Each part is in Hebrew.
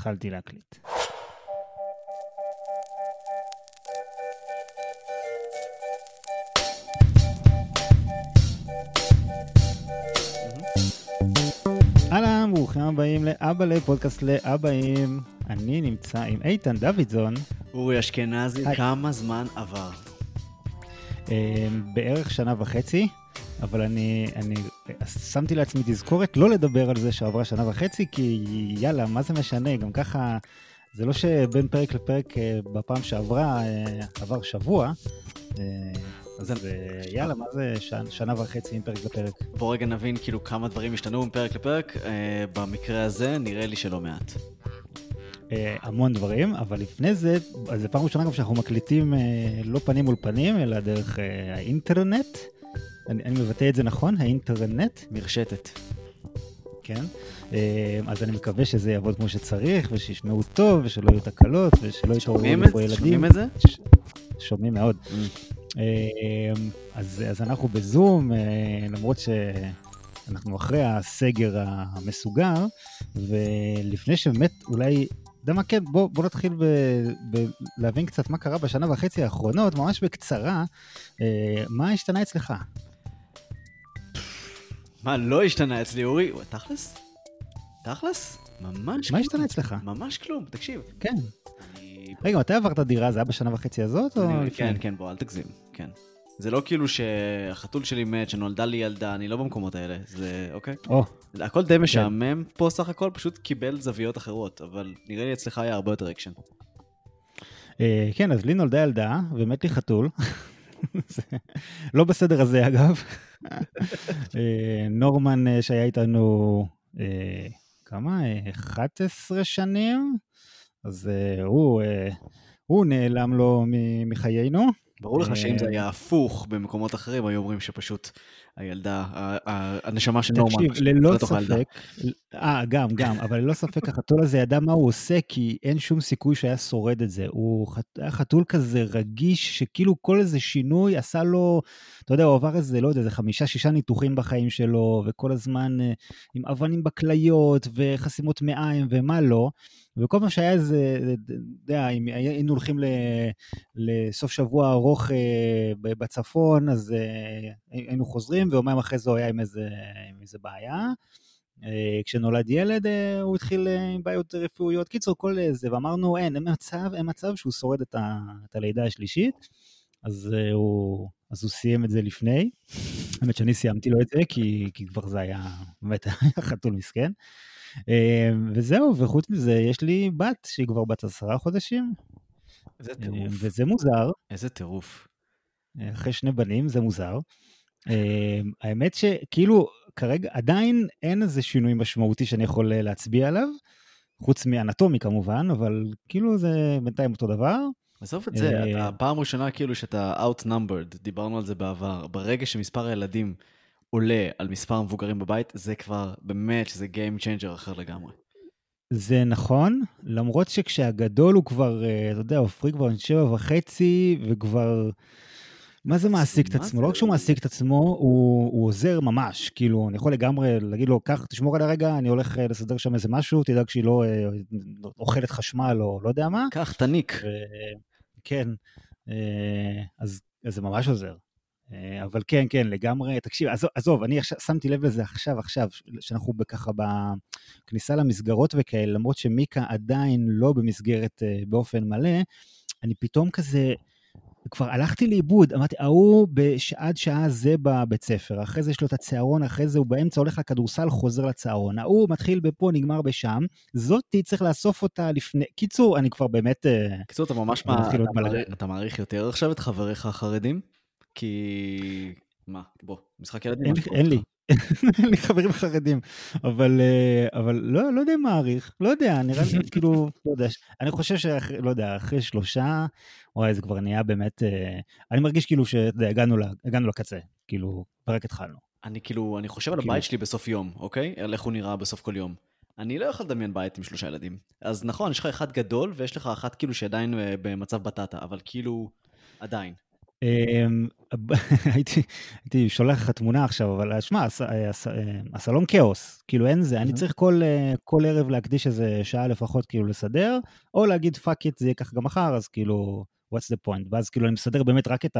התחלתי להקליט. אהלן, ברוכים הבאים לאבא לפודקאסט לאבאים. אני נמצא עם איתן דוידזון. אורי אשכנזי. כמה זמן עבר? אה, בערך שנה וחצי, אבל אני, אני שמתי לעצמי תזכורת לא לדבר על זה שעברה שנה וחצי, כי יאללה, מה זה משנה, גם ככה, זה לא שבין פרק לפרק אה, בפעם שעברה אה, עבר שבוע, אה, אז יאללה, מה זה שנה וחצי מפרק לפרק? בוא רגע נבין כאילו כמה דברים השתנו מפרק לפרק. במקרה הזה נראה לי שלא מעט. המון דברים, אבל לפני זה, אז זו פעם ראשונה גם שאנחנו מקליטים לא פנים מול פנים, אלא דרך האינטרנט. אני, אני מבטא את זה נכון? האינטרנט? מרשתת. כן. אה, אז אני מקווה שזה יעבוד כמו שצריך, ושישמעו טוב, ושלא יהיו תקלות, ושלא לפה זה? ילדים. שומעים את זה? ש- שומעים מאוד. אה, אז, אז אנחנו בזום, אה, למרות שאנחנו אחרי הסגר המסוגר, ולפני שבאמת אולי, אתה יודע מה כן, בוא, בוא נתחיל ב, ב, להבין קצת מה קרה בשנה וחצי האחרונות, ממש בקצרה, אה, מה השתנה אצלך? מה, לא השתנה אצלי, אורי? תכלס? תכלס? ממש מה. השתנה אצלך? ממש כלום, תקשיב. כן. רגע, מתי עברת דירה? זה היה בשנה וחצי הזאת או לפני? כן, כן, בוא, אל תגזים. כן. זה לא כאילו שהחתול שלי מת, שנולדה לי ילדה, אני לא במקומות האלה. זה, אוקיי? או, הכל די משעמם פה סך הכל, פשוט קיבל זוויות אחרות, אבל נראה לי אצלך היה הרבה יותר אקשן. אה, כן, אז לי נולדה ילדה, ומת לי חתול. לא בסדר הזה, אגב. אה, נורמן אה, שהיה איתנו, אה, כמה? אה, 11 שנים? אז הוא, הוא נעלם לו מחיינו. ברור לך אה, שאם זה היה הפוך במקומות אחרים, היו אומרים שפשוט הילדה, הנשמה של נורמן, תקשיב, ללא הילדה. ספק, אה, גם, גם, אבל ללא ספק החתול הזה ידע מה הוא עושה, כי אין שום סיכוי שהיה שורד את זה. הוא היה חתול כזה רגיש, שכאילו כל איזה שינוי עשה לו, אתה יודע, הוא עבר איזה, לא יודע, איזה חמישה, שישה ניתוחים בחיים שלו, וכל הזמן אה, עם אבנים בכליות, וחסימות מעיים, ומה לא. וכל פעם שהיה איזה, אתה יודע, אם היינו הולכים לסוף שבוע ארוך אה, בצפון, אז אה, היינו חוזרים, ויומיים אחרי זה הוא היה עם איזה, עם איזה בעיה. אה, כשנולד ילד, הוא התחיל עם בעיות רפואיות. קיצור, כל זה, ואמרנו, אין, אין מצב, אין מצב שהוא שורד את, ה, את הלידה השלישית. אז, הוא, אז הוא סיים את זה לפני. האמת שאני סיימתי לו את זה, כי, כי כבר זה היה, באמת, היה חתול מסכן. אה, וזהו, וחוץ מזה, יש לי בת שהיא כבר בת עשרה חודשים, איזה אה, טירוף, וזה מוזר. איזה טירוף. אחרי שני בנים, זה מוזר. אה, האמת שכאילו, כרגע עדיין אין איזה שינוי משמעותי שאני יכול אה, להצביע עליו, חוץ מאנטומי כמובן, אבל כאילו זה בינתיים אותו דבר. עזוב את זה, אה, אתה פעם ראשונה כאילו שאתה outnumbered, דיברנו על זה בעבר, ברגע שמספר הילדים עולה על מספר המבוגרים בבית, זה כבר באמת שזה Game Changer אחר לגמרי. זה נכון, למרות שכשהגדול הוא כבר, אה, אתה יודע, עופרי כבר בן שבע וחצי, וכבר... מה זה מעסיק את מה עצמו? זה? לא רק שהוא מעסיק את עצמו, הוא, הוא עוזר ממש. כאילו, אני יכול לגמרי להגיד לו, קח, תשמור על הרגע, אני הולך אה, לסדר שם איזה משהו, תדאג שהיא לא אה, אוכלת חשמל או לא יודע מה. קח, תניק. ו- כן, אז, אז זה ממש עוזר. אה, אבל כן, כן, לגמרי, תקשיב, עזוב, עזוב אני עכשיו, שמתי לב לזה עכשיו, עכשיו, שאנחנו ככה בכניסה למסגרות וכאלה, למרות שמיקה עדיין לא במסגרת אה, באופן מלא, אני פתאום כזה, כבר הלכתי לאיבוד, אמרתי, ההוא בש- עד שעה זה בבית ספר, אחרי זה יש לו את הצהרון, אחרי זה הוא באמצע הולך לכדורסל, חוזר לצהרון, ההוא מתחיל בפה, נגמר בשם, זאתי צריך לאסוף אותה לפני, קיצור, אני כבר באמת... אה, בקיצור, אתה ממש מה-. אתה מעריך יותר עכשיו את חבריך החרדים? כי... מה, בוא, משחק ילדים. אין אין לי. אין לי חברים חרדים, אבל, אה, אבל לא, לא יודע מה מעריך, לא יודע, נראה לי כאילו, לא יודע, אני חושב שאחרי, לא יודע, אחרי שלושה, וואי, זה כבר נהיה באמת, אה, אני מרגיש כאילו שאתה יודע, הגענו, ל- הגענו לקצה, כאילו, רק התחלנו. אני כאילו, אני חושב על כאילו- הבית שלי בסוף יום, אוקיי? על איך הוא נראה בסוף כל יום. אני לא יכול לדמיין בית עם שלושה ילדים. אז נכון, יש לך אחד גדול, ויש לך אחת כאילו שעדיין אה, במצב בטטה, אבל כאילו, עדיין. אמ, הייתי, שולח לך תמונה עכשיו, אבל שמע, הס, הס, הסלון כאוס, כאילו אין זה, אני צריך כל, ערב להקדיש איזה שעה לפחות כאילו לסדר, או להגיד fuck it, זה יהיה ככה גם מחר, אז כאילו, what's the point? ואז כאילו אני מסדר באמת רק את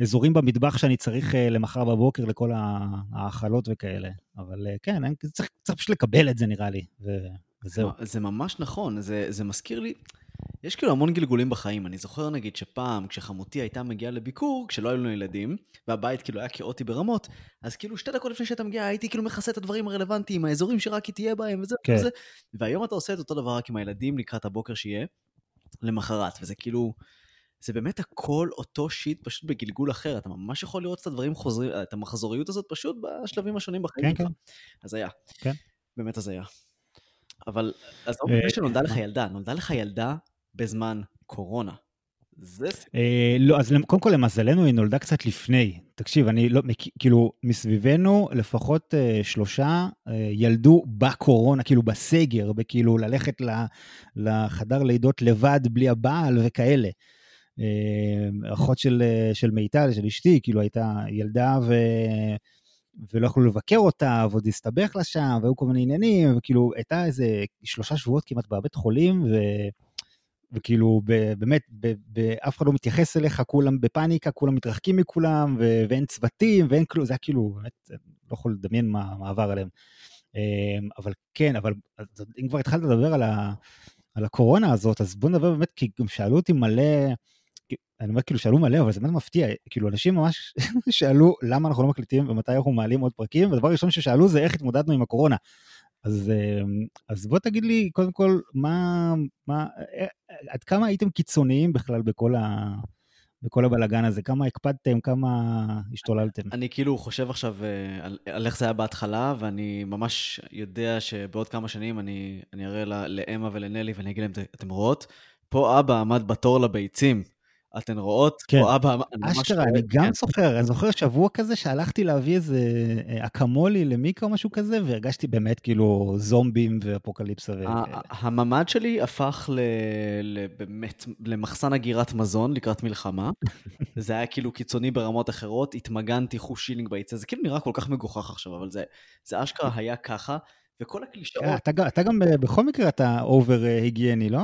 האזורים במטבח שאני צריך למחר בבוקר לכל ההאכלות וכאלה, אבל כן, צריך, פשוט לקבל את זה נראה לי, וזהו. זה ממש נכון, זה מזכיר לי... יש כאילו המון גלגולים בחיים. אני זוכר נגיד שפעם, כשחמותי הייתה מגיעה לביקור, כשלא היו לנו ילדים, והבית כאילו היה כאוטי ברמות, אז כאילו שתי דקות לפני שהייתה מגיעה, הייתי כאילו מכסה את הדברים הרלוונטיים, האזורים שרק היא תהיה בהם וזה כן. וזה. והיום אתה עושה את אותו דבר רק עם הילדים לקראת הבוקר שיהיה, למחרת, וזה כאילו... זה באמת הכל אותו שיט פשוט בגלגול אחר, אתה ממש יכול לראות את הדברים חוזרים, את המחזוריות הזאת פשוט בשלבים השונים בחיים כן, כן. אז היה. כן. באמת אז היה. אבל, אז לפני אה, שנולדה לך ילדה, נולדה לך ילדה בזמן קורונה. זה... אה, לא, אז קודם כל למזלנו היא נולדה קצת לפני. תקשיב, אני לא, כאילו, מסביבנו לפחות אה, שלושה אה, ילדו בקורונה, כאילו בסגר, בכאילו ללכת לחדר לידות לבד, בלי הבעל וכאלה. אחות של, של מיטל, של אשתי, כאילו הייתה ילדה ו... ולא יכלו לבקר אותה, ועוד הסתבך לה שם, והיו כל מיני עניינים, וכאילו הייתה איזה שלושה שבועות כמעט בבית חולים, ו... וכאילו באמת, אף אחד לא מתייחס אליך, כולם בפאניקה, כולם מתרחקים מכולם, ו- ואין צוותים, ואין כלום, זה היה כאילו, באמת, לא יכול לדמיין מה, מה עבר עליהם. אמ, אבל כן, אבל אם כבר התחלת לדבר על, ה, על הקורונה הזאת, אז בוא נדבר באמת, כי גם שאלו אותי מלא, אני אומר כאילו שאלו מלא, אבל זה באמת מפתיע, כאילו אנשים ממש שאלו למה אנחנו לא מקליטים ומתי אנחנו מעלים עוד פרקים, והדבר הראשון ששאלו זה איך התמודדנו עם הקורונה. אז, אמ, אז בוא תגיד לי, קודם כל, מה, מה, אה, עד כמה הייתם קיצוניים בכלל בכל, ה, בכל הבלגן הזה? כמה הקפדתם, כמה השתוללתם? אני כאילו חושב עכשיו אה, על, על איך זה היה בהתחלה, ואני ממש יודע שבעוד כמה שנים אני, אני אראה לאמה ולנלי ואני אגיד להם, אתם רואות? פה אבא עמד בתור לביצים. אתן רואות? כן. או אבא, אשכרה, אני גם כן. זוכר, אני זוכר שבוע כזה שהלכתי להביא איזה אה, אקמולי למיקרו או משהו כזה, והרגשתי באמת כאילו זומבים ואפוקליפסה וכאלה. הממ"ד שלי הפך באמת למחסן אגירת מזון לקראת מלחמה. זה היה כאילו קיצוני ברמות אחרות, התמגנתי חוש שילינג ביצה, זה כאילו נראה כל כך מגוחך עכשיו, אבל זה אשכרה היה ככה. וכל הקלישאות... אה, אתה גם בכל מקרה אתה over היגייני, לא?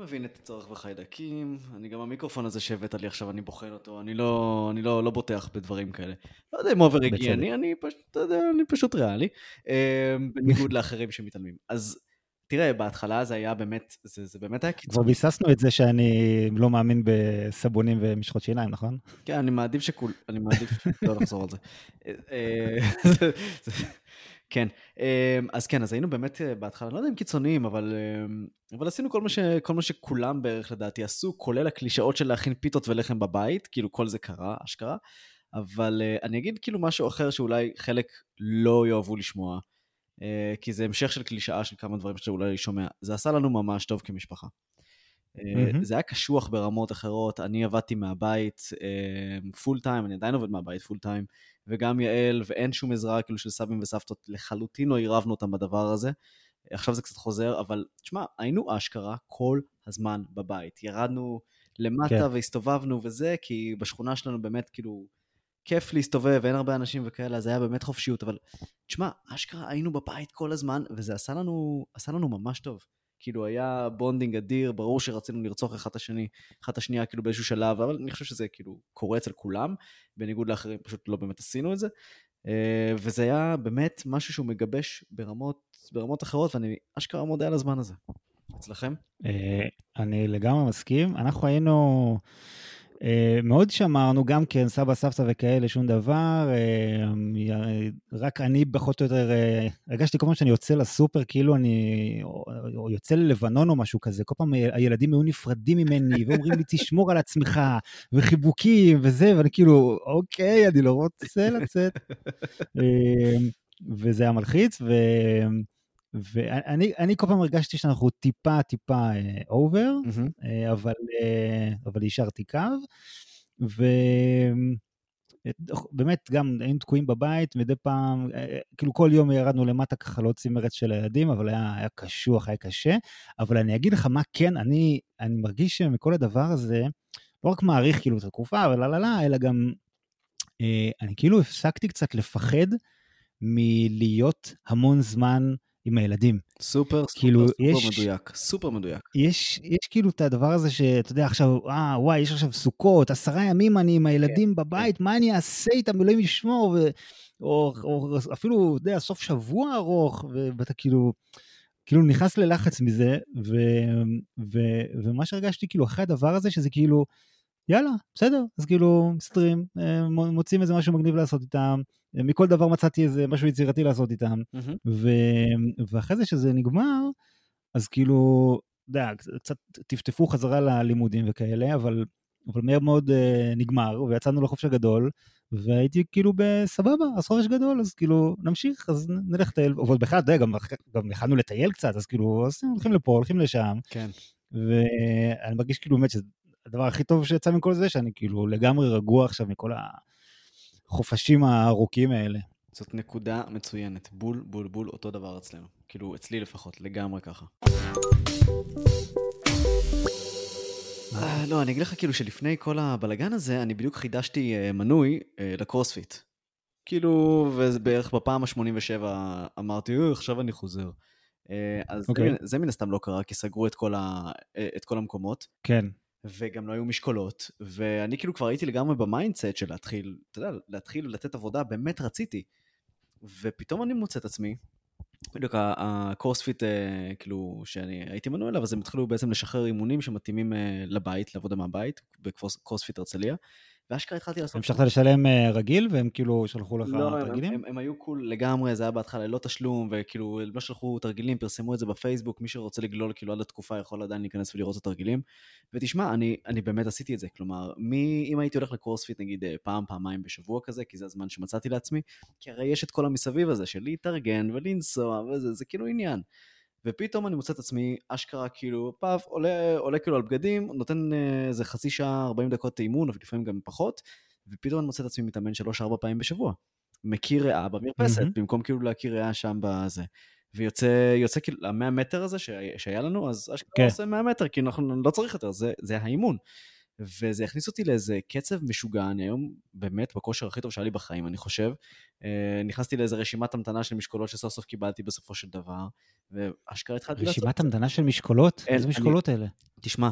מבין את הצורך בחיידקים, אני גם המיקרופון הזה שהבאת לי עכשיו, אני בוחן אותו, אני לא, אני לא, לא בוטח בדברים כאלה. לא יודע אם אובר היגייני, אני פשוט, אני פשוט ריאלי, אה, בניגוד לאחרים שמתעלמים. אז תראה, בהתחלה זה היה באמת, זה, זה באמת היה קיצור. כבר ביססנו את זה שאני לא מאמין בסבונים ומשחות שיניים, נכון? כן, אני מעדיף שכול, אני מעדיף לא לחזור על זה. כן, אמ, אז כן, אז היינו באמת אה, בהתחלה, לא יודע אם קיצוניים, אבל, אמ, אבל עשינו כל מה, ש, כל מה שכולם בערך לדעתי עשו, כולל הקלישאות של להכין פיתות ולחם בבית, כאילו כל זה קרה, אשכרה. אבל אה, אני אגיד כאילו משהו אחר שאולי חלק לא יאהבו לשמוע, אה, כי זה המשך של קלישאה של כמה דברים שאולי שומע. זה עשה לנו ממש טוב כמשפחה. Mm-hmm. זה היה קשוח ברמות אחרות, אני עבדתי מהבית full time, אני עדיין עובד מהבית full time, וגם יעל, ואין שום עזרה כאילו של סבים וסבתות, לחלוטין לא עירבנו אותם בדבר הזה. עכשיו זה קצת חוזר, אבל תשמע, היינו אשכרה כל הזמן בבית. ירדנו למטה כן. והסתובבנו וזה, כי בשכונה שלנו באמת כאילו כיף להסתובב, אין הרבה אנשים וכאלה, אז היה באמת חופשיות, אבל תשמע, אשכרה היינו בבית כל הזמן, וזה עשה לנו, עשה לנו ממש טוב. כאילו היה bonding אדיר, ברור שרצינו לרצוח אחד את השני, אחד את השנייה כאילו באיזשהו שלב, אבל אני חושב שזה כאילו קורה אצל כולם, בניגוד לאחרים פשוט לא באמת עשינו את זה. אה, וזה היה באמת משהו שהוא מגבש ברמות, ברמות אחרות, ואני אשכרה מודה על הזמן הזה. אצלכם? אה, אני לגמרי מסכים. אנחנו היינו... אה, מאוד שמרנו, גם כן, סבא, סבתא וכאלה, שום דבר. אה, רק אני פחות או יותר, אה, הרגשתי כל פעם שאני יוצא לסופר, כאילו אני, או יוצא ללבנון או משהו כזה, כל פעם הילדים היו נפרדים ממני, ואומרים לי, תשמור על עצמך, וחיבוקים וזה, ואני כאילו, אוקיי, אני לא רוצה לצאת. וזה היה מלחיץ, ו... ואני כל פעם הרגשתי שאנחנו טיפה טיפה אובר, uh, mm-hmm. uh, אבל, uh, אבל השארתי קו, ובאמת גם היינו תקועים בבית, מדי פעם, כאילו כל יום ירדנו למטה ככה להוציא מרץ של הילדים, אבל היה, היה קשוח, היה קשה, אבל אני אגיד לך מה כן, אני, אני מרגיש שמכל הדבר הזה, לא רק מעריך כאילו את התקופה ולא לא לא, אלא גם אה, אני כאילו הפסקתי קצת לפחד מלהיות המון זמן עם הילדים. סופר, כאילו, סופר, יש- סופר מדויק, סופר מדויק. יש, יש כאילו את הדבר הזה שאתה יודע עכשיו, אה, וואי, יש עכשיו סוכות, עשרה ימים אני עם הילדים בבית, מה אני אעשה איתם, אלוהים ישמור, ו... או, או אפילו, אתה יודע, סוף שבוע ארוך, ואתה כאילו, כאילו נכנס ללחץ מזה, ו, ו, ומה שהרגשתי כאילו אחרי הדבר הזה, שזה כאילו, יאללה, בסדר, אז כאילו מסתדרים, אה, מוצאים איזה משהו מגניב לעשות איתם, אה, מכל דבר מצאתי איזה משהו יצירתי לעשות איתם, מהמם. ו... ואחרי זה שזה נגמר, אז כאילו, אתה יודע, קצת טפטפו חזרה ללימודים וכאלה, אבל, אבל מהר מאוד uh, נגמר, ויצאנו לחופש הגדול, והייתי כאילו בסבבה, אז חופש גדול, אז כאילו נמשיך, אז נלך לטייל, אבל בכלל, אתה יודע, גם, גם יכלנו לטייל קצת, אז כאילו, אז הולכים לפה, הולכים לשם, כן. ואני מרגיש כאילו באמת שהדבר הכי טוב שיצא מכל זה, שאני כאילו לגמרי רגוע עכשיו מכל החופשים הארוכים האלה. זאת נקודה מצוינת. בול, בול, בול, אותו דבר אצלנו. כאילו, אצלי לפחות, לגמרי ככה. אה, לא, אני אגיד לך כאילו שלפני כל הבלגן הזה, אני בדיוק חידשתי אה, מנוי אה, לקרוספיט. כאילו, ובערך בפעם ה-87 אמרתי, "אה, עכשיו אני חוזר. אז זה אוקיי. מן- זה מן הסתם לא קרה, כי סגרו את כל, ה, את כל המקומות, כן. וגם לא היו משקולות, ואני כאילו כבר הייתי לגמרי ב mindset של להתחיל, אתה יודע, להתחיל לתת עבודה, באמת רציתי. ופתאום אני מוצא את עצמי, בדיוק הקרוספיט, אה, כאילו, שאני הייתי מנוי אליו, אז הם התחילו בעצם לשחרר אימונים שמתאימים אה, לבית, לעבודה מהבית, בקרוספיט הרצליה, ואשכרה התחלתי לעשות... המשכת לשלם אה, רגיל, והם כאילו שלחו לך לא, הם, תרגילים? הם, הם היו cool לגמרי, זה היה בהתחלה ללא תשלום, וכאילו לא שלחו תרגילים, פרסמו את זה בפייסבוק, מי שרוצה לגלול כאילו עד התקופה יכול עדיין להיכנס ולראות את התרגילים. ותשמע, אני, אני באמת עשיתי את זה, כלומר, מי, אם הייתי הולך לקורספיט נגיד אה, פעם, פעמיים בשבוע כזה, כי זה הזמן שמצאתי לעצמי, כי הרי יש את כל המסביב הזה של להתארגן ולנסוע וזה, זה כאילו עניין. ופתאום אני מוצא את עצמי, אשכרה כאילו, פאף, עולה, עולה כאילו על בגדים, נותן אה, איזה חצי שעה, 40 דקות אימון, אבל לפעמים גם פחות, ופתאום אני מוצא את עצמי מתאמן 3-4 פעמים בשבוע. מכיר ריאה במרפסת, מהמם. במקום כאילו להכיר ריאה שם בזה. ויוצא יוצא כאילו, המאה מטר הזה שהיה- שהיה לנו, אז אשכרה כן. עושה 100 מטר, כי אנחנו לא צריך יותר, זה, זה האימון. וזה הכניס אותי לאיזה קצב משוגע, אני היום באמת בכושר הכי טוב שהיה לי בחיים, אני חושב. אה, נכנסתי לאיזה רשימת המתנה של משקולות שסוף סוף קיבלתי בסופו של דבר, ואשכרה התחלתי לעשות... רשימת המתנה של משקולות? איזה משקולות האלה? תשמע,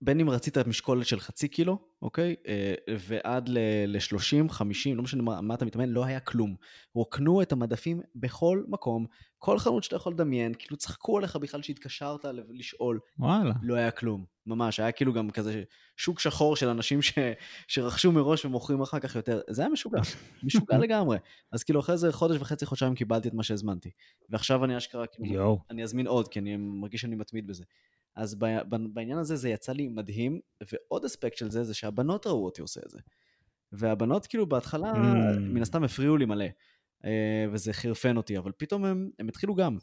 בין אם רצית משקולת של חצי קילו, אוקיי? אה, ועד ל-30, 50, לא משנה מה, מה אתה מתאמן, לא היה כלום. רוקנו את המדפים בכל מקום, כל חנות שאתה יכול לדמיין, כאילו צחקו עליך בכלל שהתקשרת לשאול, וואלה. לא היה כלום. ממש, היה כאילו גם כזה שוק שחור של אנשים ש, שרכשו מראש ומוכרים אחר כך יותר. זה היה משוגע, משוגע לגמרי. אז כאילו אחרי זה חודש וחצי, חודשיים קיבלתי את מה שהזמנתי. ועכשיו אני אשכרה, כאילו, יואו. אני אזמין עוד, כי אני מרגיש שאני מתמיד בזה. אז בעניין הזה זה יצא לי מדהים, ועוד אספקט של זה, זה שהבנות ראו אותי עושה את זה. והבנות כאילו בהתחלה, Mm. מן הסתם הפריעו לי מלא, אה, וזה חירפן אותי, אבל פתאום הם, הם התחילו גם.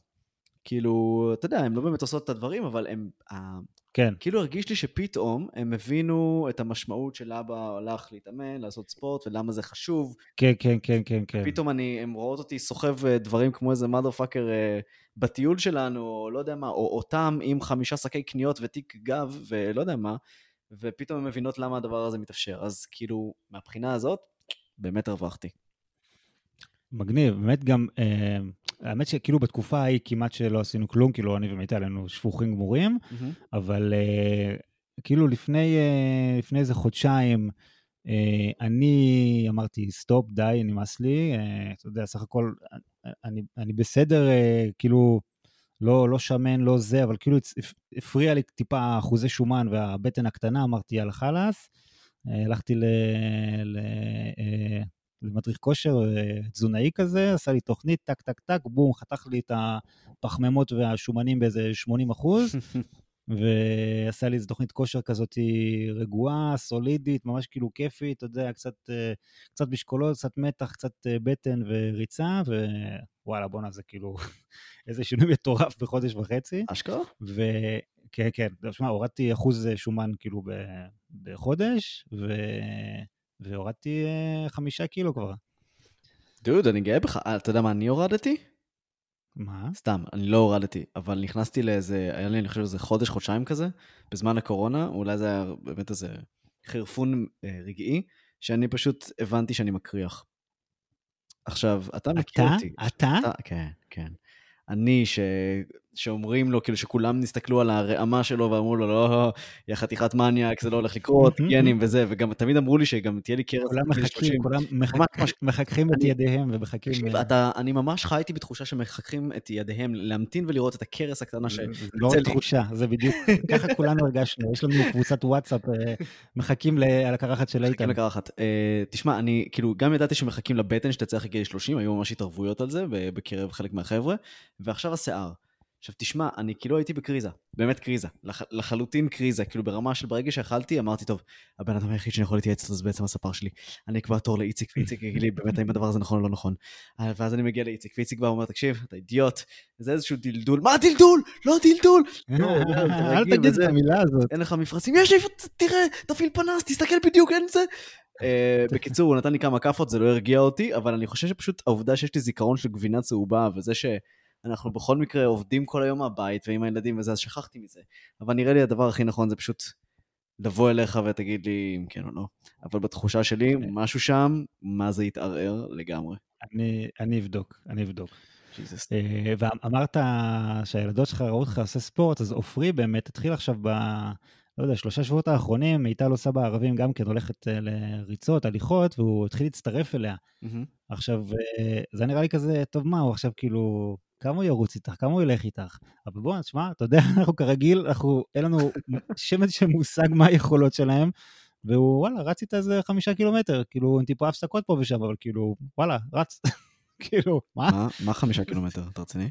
כאילו, אתה יודע, הם לא באמת עושות את הדברים, אבל הם, כן. כאילו הרגיש לי שפתאום הם הבינו את המשמעות של אבא הלך להתאמן, לעשות ספורט, ולמה זה חשוב. כן, כן, כן, כן, כן. פתאום אני, הם רואות אותי סוחב אה, דברים כמו איזה mother fucker אה, בטיול שלנו, או לא יודע מה, או אותם עם חמישה שקי קניות ותיק גב, ולא יודע מה, ופתאום הן מבינות למה הדבר הזה מתאפשר. אז כאילו, מהבחינה הזאת, באמת הרווחתי. מגניב, באמת גם, אה, האמת שכאילו בתקופה ההיא כמעט שלא עשינו כלום, כאילו אני ומיטל היינו שפוכים גמורים, אבל אה, כאילו לפני, אה, לפני איזה חודשיים, אני אמרתי, סטופ, די, נמאס לי, אה, אתה יודע, סך הכל, אה, אני, אני בסדר, אה, כאילו, לא, לא שמן, לא זה, אבל כאילו הפריע לי טיפה אחוזי שומן והבטן הקטנה, אמרתי, יאללה חלאס. אה, הלכתי ל... ל... אה, למדריך כושר אה, תזונאי כזה, עשה לי תוכנית, טק, טק, טק, בום, חתך לי את הפחמימות והשומנים באיזה 80 אחוז, ועשה לי איזה תוכנית כושר כזאת רגועה, סולידית, ממש כאילו כיפית, אתה יודע, קצת, אה, קצת משקולות, קצת מתח, קצת אה, בטן וריצה, ווואלה, בואנה, זה כאילו איזה שינוי מטורף בחודש וחצי. אשכרה? וכן, כן, תשמע, הורדתי אחוז שומן כאילו ב- בחודש, ו... והורדתי אה, חמישה קילו כבר. דוד, אני גאה בך. אה, אתה יודע מה אני הורדתי? מה? סתם, אני לא הורדתי, אבל נכנסתי לאיזה, היה לי, אני חושב, איזה חודש, חודשיים כזה, בזמן הקורונה, אולי זה היה באמת איזה חירפון אה, רגעי, שאני פשוט הבנתי שאני מקריח. עכשיו, אתה מכיר אתה? אותי. אתה? אתה? כן, כן. אני, ש... שאומרים לו, כאילו שכולם נסתכלו על הרעמה שלו ואמרו לו, לא, יא חתיכת מניאק, זה לא הולך לקרות, גנים וזה, וגם תמיד אמרו לי שגם תהיה לי קרס כולם מחכים, 30. כולם. מחככים את ידיהם ומחכים... אה, אני ממש חייתי בתחושה שמחככים את ידיהם להמתין ולראות את הקרס הקטנה ש... לא. תחושה, זה בדיוק, ככה כולנו הרגשנו, יש לנו קבוצת וואטסאפ, אה, מחכים על הקרחת של איתן. לקרחת. אה, תשמע, אני כאילו, גם ידעתי שמחכים לבטן שתצא אחרי גיל 30, היו ממש התערבויות על זה בקרב חלק מהחבר'ה, ועכשיו השיער. עכשיו תשמע, אני כאילו הייתי בקריזה, באמת קריזה, לח, לחלוטין קריזה, כאילו ברמה של ברגע שאכלתי, אמרתי, טוב, הבן אדם היחיד שאני יכול להתייעץ איתו זה בעצם הספר שלי. אני אקבע תור לאיציק, ואיציק יגיד לי באמת האם הדבר הזה נכון או לא נכון. אה, ואז אני מגיע לאיציק, ואיציק בא ואומר, תקשיב, אתה אידיוט, זה איזשהו דלדול, מה דלדול? לא דלדול! לא, לא, אל תגיד. את המילה הזאת. אין לך מפרצים, יש לי, תראה, תפעיל פנס, תסתכל בדיוק, אין זה. אה, בקיצור, הוא נתן לי כמה כאפות, זה לא הרגיע אותי, אבל אני חושב שפשוט העובדה שיש לי זיכרון של גבינה צהובה, וזה שאנחנו בכל מקרה עובדים כל היום מהבית ועם הילדים וזה, אז שכחתי מזה. אבל נראה לי הדבר הכי נכון זה פשוט לבוא אליך ותגיד לי אם כן או לא. אבל בתחושה שלי, משהו שם, מה זה התערער לגמרי. אני- אני אבדוק, אני אבדוק. ג'יזוס. אה, ואמרת שהילדות שלך ראו אותך עושה ספורט, אז עופרי באמת התחיל עכשיו ב... לא יודע, שלושה שבועות האחרונים, מיטל עושה בערבים גם כן, הולכת אה, לריצות, הליכות, והוא התחיל להצטרף אליה. מהמם. עכשיו, אה, זה נראה לי כזה, טוב, מה, הוא עכשיו כאילו, כמה הוא ירוץ איתך, כמה הוא ילך איתך. אבל בוא, תשמע, אתה יודע, אנחנו כרגיל, אנחנו, אין לנו שמץ של מושג מה היכולות שלהם, והוא, וואלה, רץ איתה איזה חמישה קילומטר, כאילו, עם טיפה הפסקות פה ושם, אבל כאילו, וואלה, רץ. כאילו, מה? מה- מה חמישה קילומטר, אתה רציני?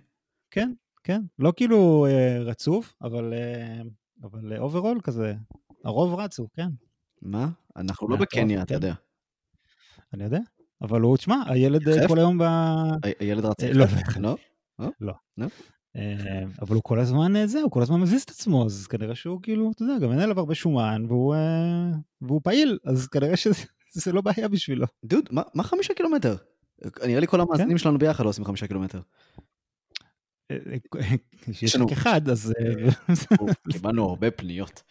כן, כן. לא כאילו אה, רצוף, אבל אה, אבל overall כזה. הרוב רצו, כן. מה? אנחנו לא בקניה, אתה כן. יודע. אני יודע. אבל הוא, תשמע, הילד אה? כל היום ב... הילד רץ אה, יחף? לא, לא? אה, אבל הוא כל הזמן, אה, זה, הוא כל הזמן מזיז את עצמו, אז כנראה שהוא כאילו, אתה יודע, גם אין עליו הרבה שומן, והוא, אה, והוא פעיל, אז כנראה שזה זה לא בעיה בשבילו. דוד, מה, מה חמישה קילומטר? נראה לי כל המאזינים שלנו ביחד לא עושים חמישה קילומטר. אה, אה, יש לנו- רק אחד, אז... אה, קיבלנו הרבה פניות.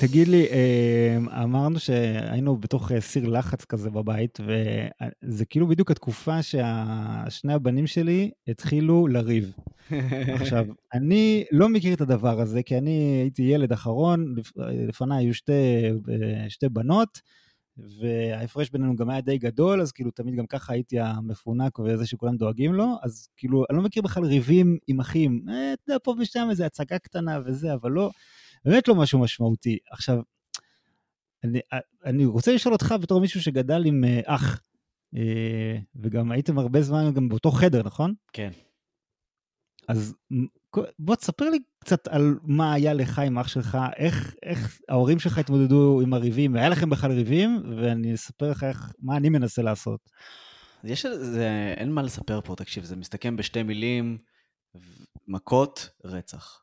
תגיד לי, אה, אמרנו שהיינו בתוך אה, סיר לחץ כזה בבית, וזה כאילו בדיוק התקופה ששני הבנים שלי התחילו לריב. עכשיו, אני לא מכיר את הדבר הזה, כי אני הייתי ילד אחרון, לפ- לפניי היו שתי, אה, שתי בנות, וההפרש בינינו גם היה די גדול, אז כאילו תמיד גם ככה הייתי המפונק וזה שכולם דואגים לו, אז כאילו, אני לא מכיר בכלל ריבים עם אחים. אה, אתה יודע, פה ושם איזו הצגה קטנה וזה, אבל לא, באמת לא משהו משמעותי. עכשיו, אני, אני רוצה לשאול אותך בתור מישהו שגדל עם אה, אח, אה, וגם הייתם הרבה זמן גם באותו חדר, נכון? כן. אז בוא תספר לי קצת על מה היה לך עם אח שלך, איך, איך ההורים שלך התמודדו עם הריבים, והיה לכם בכלל ריבים, ואני אספר לך איך, מה אני מנסה לעשות. יש, זה, אין מה לספר פה, תקשיב, זה מסתכם בשתי מילים, מכות, רצח.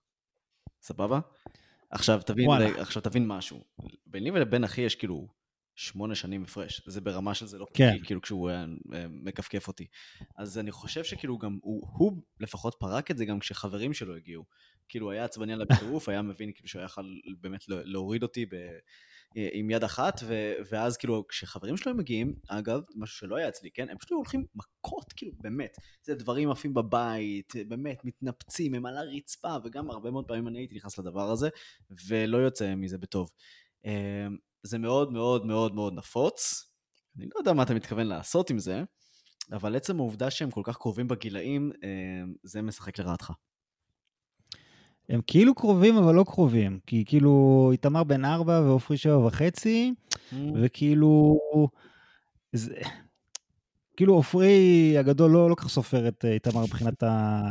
סבבה? עכשיו תבין, וואלה. עכשיו תבין משהו. ביני ולבין אחי יש כאילו שמונה שנים הפרש. זה ברמה של זה לא כן. חוקי, כאילו כשהוא אה, מכפכף אותי. אז אני חושב שכאילו גם הוא, הוא לפחות פרק את זה גם כשחברים שלו הגיעו. כאילו היה עצבני עליי בטירוף, היה מבין כאילו שהוא היה יכול באמת לה- להוריד אותי ב... אה, עם יד אחת, ו... ואז כאילו כשחברים שלו מגיעים, אגב, משהו שלא היה אצלי, כן? הם פשוט הולכים מכות, כאילו, באמת. זה דברים עפים בבית, באמת, מתנפצים, הם על הרצפה, וגם הרבה מאוד פעמים אני הייתי נכנס לדבר הזה, ולא יוצא מזה בטוב. אה, זה מאוד מאוד מאוד מאוד נפוץ. אני לא יודע מה אתה מתכוון לעשות עם זה, אבל עצם העובדה שהם כל כך קרובים בגילאים, אה, זה משחק לרעתך. הם כאילו קרובים, אבל לא קרובים, כי כאילו איתמר בן ארבע ועופרי שבע וחצי, וכאילו... זה... כאילו עופרי הגדול לא, לא כך סופר את אה, איתמר מבחינת ה...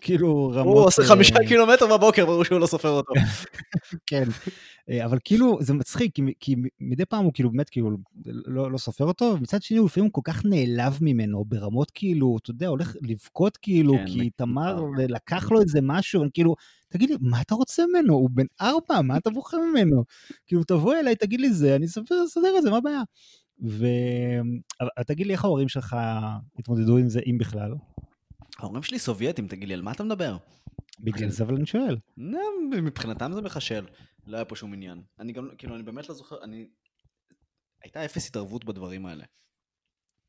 כאילו רמות... הוא עושה אה, חמישה קילומטר בבוקר, ברור שהוא לא סופר אותו. כן, אה, אבל כאילו זה מצחיק, כי, כי מדי פעם הוא כאילו באמת כאילו לא, לא סופר אותו, ומצד שני הוא לפעמים כל כך נעלב ממנו ברמות כאילו, אתה יודע, הולך לבכות כאילו, כן, כי תמר מכיר. לקח לו איזה משהו, כאילו, תגיד לי, מה אתה רוצה ממנו? הוא בן ארבע, מה אתה בוחר ממנו? כאילו, תבוא אליי, תגיד לי זה, אני אספר, אסדר את זה, מה הבעיה? ו... תגיד לי, איך ההורים שלך התמודדו עם זה, אם בכלל? ההורים שלי סובייטים, תגיד לי, על מה אתה מדבר? בגלל זה אבל אני שואל. מבחינתם זה מחשל, לא היה פה שום עניין. אני גם, כאילו, אני באמת לא זוכר, אני... הייתה אפס התערבות בדברים האלה.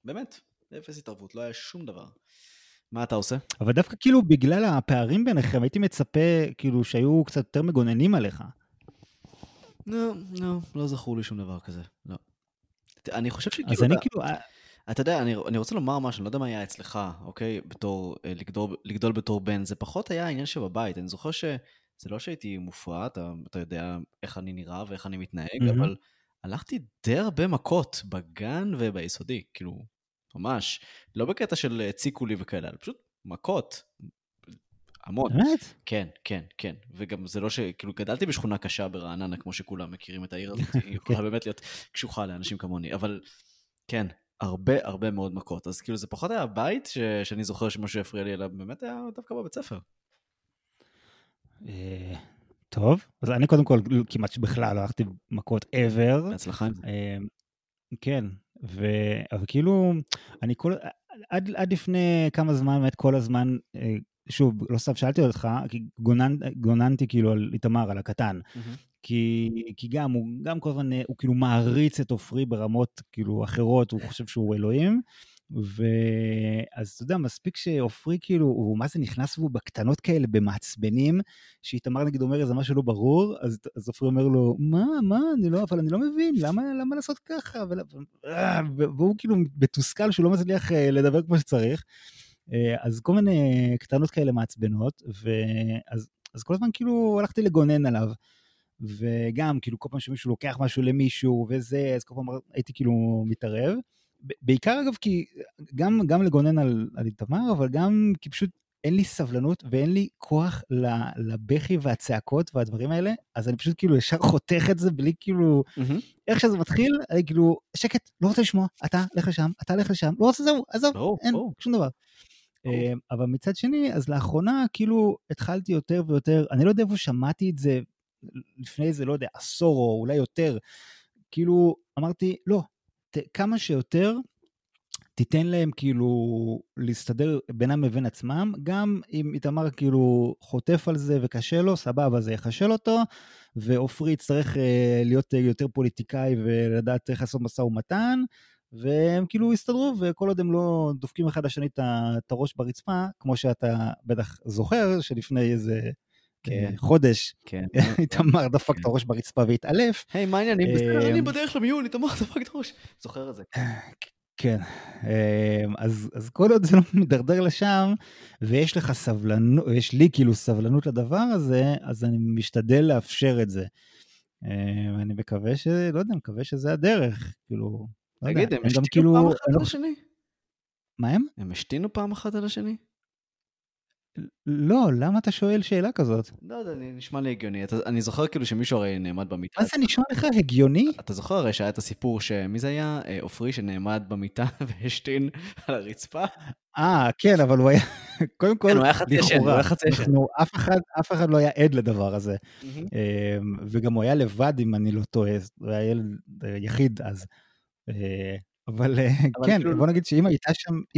באמת, אפס התערבות, לא היה שום דבר. מה אתה עושה? אבל דווקא כאילו בגלל הפערים ביניכם, הייתי מצפה כאילו שהיו קצת יותר מגוננים עליך. לא, לא, לא זכור לי שום דבר כזה, לא. אני חושב שכאילו... אז אני כאילו... אה, אתה יודע, אני, אני רוצה לומר משהו, אני לא יודע מה היה אצלך, אוקיי? בתור, אה, לגדול, לגדול בתור בן, זה פחות היה העניין שבבית. אני זוכר שזה לא שהייתי מופרע, אתה, אתה יודע איך אני נראה ואיך אני מתנהג, mm-hmm. אבל הלכתי די הרבה מכות בגן וביסודי, כאילו, ממש. לא בקטע של הציקו לי וכאלה, אלא פשוט מכות. המון. באמת? כן, כן, כן. וגם זה לא ש... כאילו, גדלתי בשכונה קשה ברעננה, כמו שכולם מכירים את העיר הזאת, היא יכולה באמת להיות קשוחה לאנשים כמוני, אבל כן, הרבה הרבה מאוד מכות. אז כאילו זה פחות היה הבית ש... שאני זוכר שמשהו הפריע לי, אלא באמת היה דווקא בבית ספר. אה, טוב, אז אני קודם כל כמעט בכלל לא הלכתי מכות ever. בהצלחה עם זה. אה, כן, ו... אבל כאילו, אני כל... עד, עד לפני כמה זמן, באמת כל הזמן, אה, שוב, לא סתם שאלתי אותך, כי גוננ, גוננתי כאילו על איתמר, על הקטן. Mm-hmm. כי, כי גם, הוא גם כל הזמן, הוא כאילו מעריץ את עופרי ברמות כאילו אחרות, הוא חושב שהוא אלוהים. ואז אתה יודע, מספיק שעופרי כאילו, הוא מה זה נכנס והוא בקטנות כאלה, במעצבנים, שאיתמר נגיד אומר איזה משהו לא ברור, אז, עופרי אומר לו, מה, מה, אני לא, אבל אני לא מבין, למה, למה לעשות ככה? ו, והוא כאילו מתוסכל שהוא לא מצליח אה, לדבר כמו שצריך. אה, אז כל מיני קטנות כאלה מעצבנות, ואז אז כל הזמן כאילו הלכתי לגונן עליו. וגם כאילו כל פעם שמישהו לוקח משהו למישהו וזה, אז כל פעם הייתי כאילו מתערב. בעיקר אגב כי גם, גם לגונן על, על איתמר, אבל גם כי פשוט אין לי סבלנות ואין לי כוח לבכי והצעקות והדברים האלה, אז אני פשוט כאילו ישר חותך את זה בלי כאילו, mm-hmm. איך שזה מתחיל, אני כאילו, שקט, לא רוצה לשמוע, אתה לך לשם, אתה לך לשם, לא רוצה, זהו, עזוב, oh, אין, oh. שום דבר. Oh. אבל מצד שני, אז לאחרונה כאילו התחלתי יותר ויותר, אני לא יודע איפה שמעתי את זה לפני איזה, לא יודע, עשור או אולי יותר, כאילו אמרתי, לא, ת, כמה שיותר תיתן להם כאילו להסתדר בינם לבין עצמם, גם אם איתמר כאילו חוטף על זה וקשה לו, סבבה, זה יחשל אותו, ועופרי יצטרך אה, להיות יותר פוליטיקאי ולדעת איך לעשות משא ומתן, והם כאילו יסתדרו, וכל עוד הם לא דופקים אחד לשני את הראש ברצפה, כמו שאתה בטח זוכר, שלפני איזה. חודש, כן. איתמר דפק את כן. הראש ברצפה והתעלף. היי, מה העניינים? בסדר, אני בדרך למיון, איתמר דפק את הראש. זוכר את זה. כן, אז, אז כל עוד זה לא מדרדר לשם, ויש לך סבלנות, יש לי כאילו סבלנות לדבר הזה, אז אני משתדל לאפשר את זה. אני מקווה ש... לא יודע, מקווה שזה הדרך, כאילו... לא תגיד, הם השתינו כאילו, פעם אחת על השני? מה הם? הם השתינו פעם אחת על השני? לא, למה אתה שואל שאלה כזאת? לא יודע, נשמע לי הגיוני. אתה, אני זוכר כאילו שמישהו הרי נעמד במיטה. מה זה נשמע לך הגיוני? אתה זוכר הרי שהיה את הסיפור שמי זה היה? אה, עופרי שנעמד במיטה והשתין על הרצפה? אה, כן, אבל הוא היה, קודם כל, כן, הוא היה חצי ישן, הוא היה חצי ישן. אף אחד, אף אחד לא היה עד לדבר הזה. אמ, וגם הוא היה לבד, אם אני לא טועה, הוא היה ילד אה, יחיד אז. אה, אבל כן. בוא נגיד שאם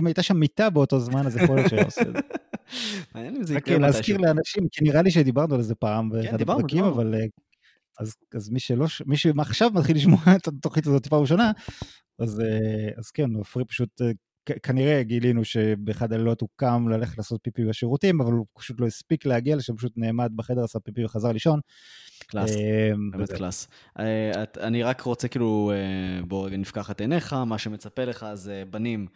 הייתה שם, מיטה באותו זמן, אז יכול להיות שהיה עושה את זה. מעניין אם זה יקרה מתישהו. להזכיר לאנשים, כי נראה לי שדיברנו על זה פעם כן, באחד הפרקים, אבל... אה, אז, מי שלא, מי שעכשיו מתחיל לשמוע את התוכנית הזאת פעם ראשונה, אז, אה, אז כן, עופרי פשוט, אה, כנראה גילינו שבאחד הלילות הוא קם ללכת לעשות פיפי בשירותים, אבל הוא פשוט לא הספיק להגיע לשם, פשוט נעמד בחדר, עשה פיפי וחזר לישון. class, באמת class. אני רק רוצה כאילו, בוא רגע נפקח את עיניך, מה שמצפה לך זה בנים.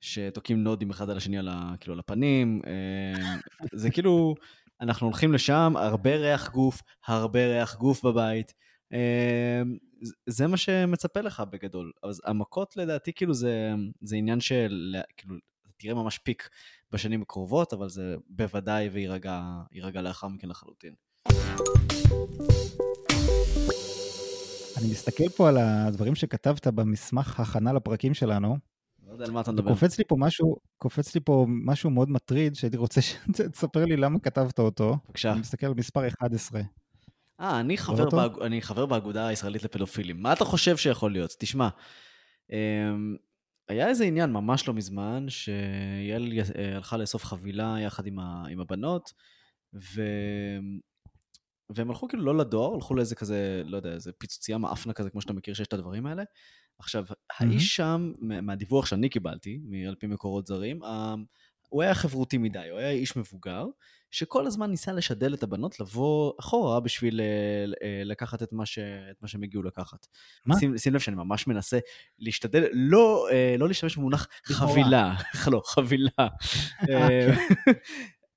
שתוקעים נאדים אחד על השני על, ה, כאילו, על הפנים. אה, זה כאילו, אנחנו הולכים לשם, הרבה ריח גוף, הרבה ריח גוף בבית. אה, זה מה שמצפה לך בגדול. אז המכות לדעתי כאילו זה, זה עניין של, כאילו, תראה ממש פיק בשנים הקרובות, אבל זה בוודאי ויירגע לאחר מכן לחלוטין. אני מסתכל פה על הדברים שכתבת במסמך הכנה לפרקים שלנו, לא יודע על מה אתה מדבר. קופץ לי פה משהו, קופץ לי פה משהו מאוד מטריד, שהייתי רוצה שתספר לי למה כתבת אותו. בבקשה. אני מסתכל על מספר 11. אה, אני באג... אני חבר באגודה הישראלית לפדופילים. מה אתה חושב שיכול להיות? תשמע, אמ, היה איזה עניין ממש לא מזמן, שיעל אה, הלכה לאסוף חבילה יחד עם, ה... עם הבנות, ו... והם הלכו כאילו לא לדואר, הלכו לאיזה כזה, לא יודע, איזה פיצוצייה מאפנה כזה, כמו שאתה מכיר שיש את הדברים האלה. עכשיו, האיש שם, מהדיווח שאני קיבלתי, על פי מקורות זרים, הוא היה חברותי מדי, הוא היה איש מבוגר, שכל הזמן ניסה לשדל את הבנות לבוא אחורה בשביל uh, לקחת את מה, ש, את מה שהם הגיעו לקחת. מה? שים, שים לב שאני ממש מנסה להשתדל, לא, uh, לא להשתמש במונח חבילה, לא, חבילה.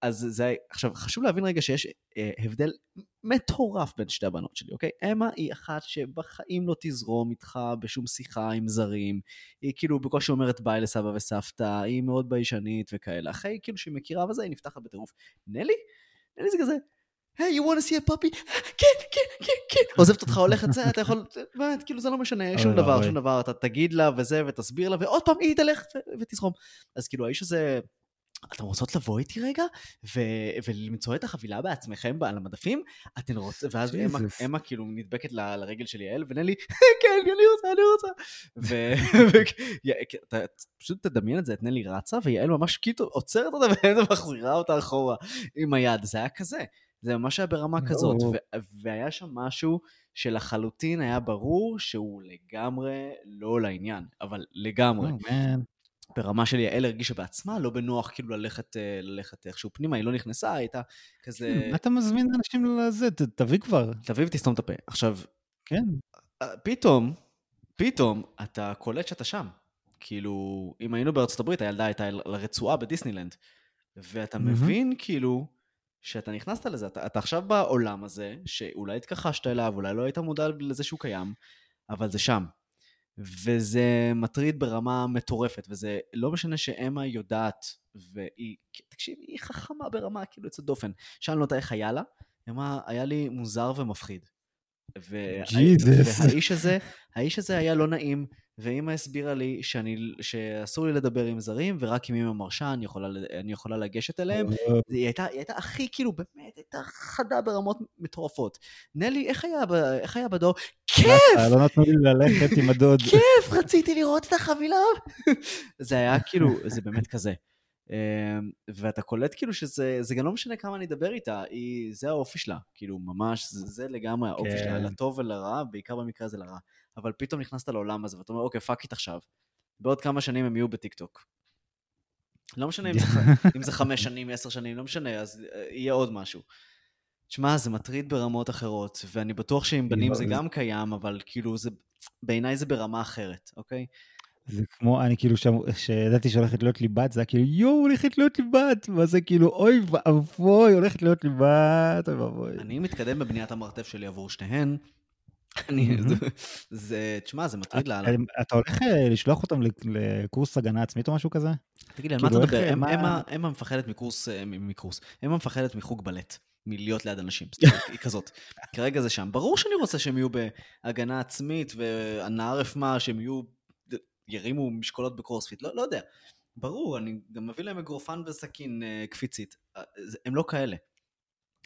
אז זה, עכשיו, חשוב להבין רגע שיש אה, הבדל מטורף בין שתי הבנות שלי, אוקיי? אמה היא אחת שבחיים לא תזרום איתך בשום שיחה עם זרים, היא כאילו בקושי אומרת ביי לסבא וסבתא, היא מאוד ביישנית וכאלה. אחרי כאילו שהיא מכירה וזה, היא נפתחת בטירוף. נלי? נלי זה כזה, היי, you want to see a puppy? כן, כן, כן, כן. עוזבת אותך, הולכת זה, אתה יכול, באמת, כאילו זה לא משנה, שום דבר, שום דבר, אתה תגיד לה וזה, ותסביר לה, ועוד פעם היא תלך ותזרום. אז כאילו האיש הזה... אתן רוצות לבוא איתי רגע ו- ולמצוא את החבילה בעצמכם על המדפים? אתן רוצות, ואז אמה, אמה כאילו נדבקת ל- לרגל של יעל, ונלי, כן, אני רוצה, אני רוצה. ופשוט תדמיין את זה, את נלי רצה, ויעל ממש כאילו עוצרת אותה ומחזירה אותה אחורה עם היד, זה היה כזה. זה ממש היה ברמה כזאת, והיה שם משהו שלחלוטין היה ברור שהוא לגמרי לא לעניין, אבל לגמרי. Oh, ברמה של יעל הרגישה בעצמה לא בנוח כאילו ללכת, אה, ללכת איכשהו פנימה, היא לא נכנסה, הייתה כזה... כן, מה אתה מזמין אנשים לזה? תביא כבר. תביא ותסתום את הפה. עכשיו, כן. אה, פתאום, פתאום אתה קולט שאתה שם. כאילו, אם היינו בארצות הברית, הילדה הייתה לרצועה בדיסנילנד. ואתה mm-hmm. מבין כאילו שאתה נכנסת לזה, אתה, אתה עכשיו בעולם הזה, שאולי התכחשת אליו, אולי לא היית מודע לזה שהוא קיים, אבל זה שם. וזה מטריד ברמה מטורפת, וזה לא משנה שאמה יודעת, והיא, תקשיב, היא חכמה ברמה כאילו יוצאת דופן. שאלנו אותה איך היה לה, היא אמרה, היה לי מוזר ומפחיד. והאיש הזה, האיש הזה היה לא נעים, ואימא הסבירה לי שאני, שאסור לי לדבר עם זרים, ורק אם אימא מרשה אני יכולה, אני יכולה לגשת אליהם. היא הייתה, היא הייתה הכי, כאילו, באמת, הייתה חדה ברמות מטורפות. נלי, איך היה, איך היה בדור? כיף! לא נתנו לי ללכת עם הדוד. כיף, רציתי לראות את החבילה. זה היה כאילו, זה באמת כזה. אמ, ואתה קולט כאילו שזה גם לא משנה כמה אני אדבר איתה, היא, זה האופי שלה, כאילו ממש, זה, זה לגמרי האופי כן. שלה, לטוב ולרע, בעיקר במקרה הזה לרע. אבל פתאום נכנסת לעולם הזה, ואתה אומר, אוקיי, fuck it עכשיו. בעוד כמה שנים הם יהיו בטיקטוק. לא משנה אם זה, אם זה חמש שנים, עשר שנים, לא משנה, אז אה, יהיה עוד משהו. תשמע, זה מטריד ברמות אחרות, ואני בטוח שעם בנים זה גם קיים, אבל כאילו, זה, בעיניי זה ברמה אחרת, אוקיי? זה כמו, אני כאילו, כשידעתי שהולכת להיות לי בת, זה היה כאילו, יואו, הולכת להיות לי בת, וזה כאילו, אוי ואבוי, הולכת להיות לי בת, אוי ואבוי. אני מתקדם בבניית המרתף שלי עבור שתיהן. אני, זה, תשמע, זה מטריד לאללה. אתה הולך אה, לשלוח אותם לקורס הגנה עצמית או משהו כזה? תגיד לי, על מה כאילו, אתה מדבר? אמה מפחדת מקורס, אה, מקורס, אמה מפחדת מחוג בלט. מלהיות ליד אנשים, היא כזאת. כרגע זה שם. ברור שאני רוצה שהם יהיו בהגנה עצמית והנערף מה, שהם יהיו ירימו משקולות בקורספיט, לא, לא יודע. ברור, אני גם מביא להם אגרופן וסכין אה, קפיצית. הם לא כאלה.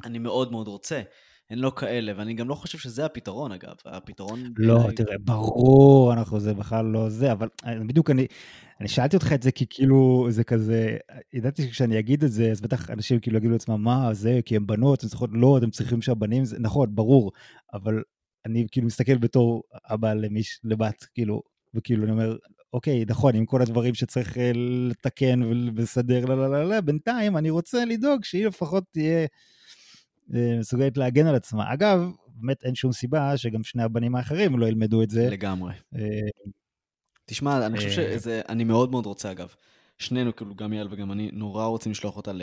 אני מאוד מאוד רוצה. הן לא כאלה, ואני גם לא חושב שזה הפתרון, אגב. הפתרון... לא, בעיני... תראה, ברור, אנחנו זה בכלל לא זה, אבל אה, בדיוק אני, אני שאלתי אותך את זה כי כאילו זה כזה, ידעתי שכשאני אגיד את זה, אז בטח אנשים כאילו יגידו לעצמם, מה זה, כי הם בנות, הם צריכות, לא, אתם צריכים שהבנים, זה נכון, ברור, אבל אני כאילו מסתכל בתור אבא למיש, לבת, כאילו, וכאילו אני אומר, אוקיי, נכון, עם כל הדברים שצריך אה, לתקן ולסדר, לא, לא, לא, לא, בינתיים אני רוצה לדאוג שהיא לפחות תהיה מסוגלת להגן על עצמה. אגב, באמת אין שום סיבה שגם שני הבנים האחרים לא ילמדו את זה. לגמרי. אה, תשמע, אני חושב שזה, אני מאוד מאוד רוצה אגב. שנינו, כאילו, גם יעל וגם אני, נורא רוצים לשלוח אותה ל...